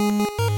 you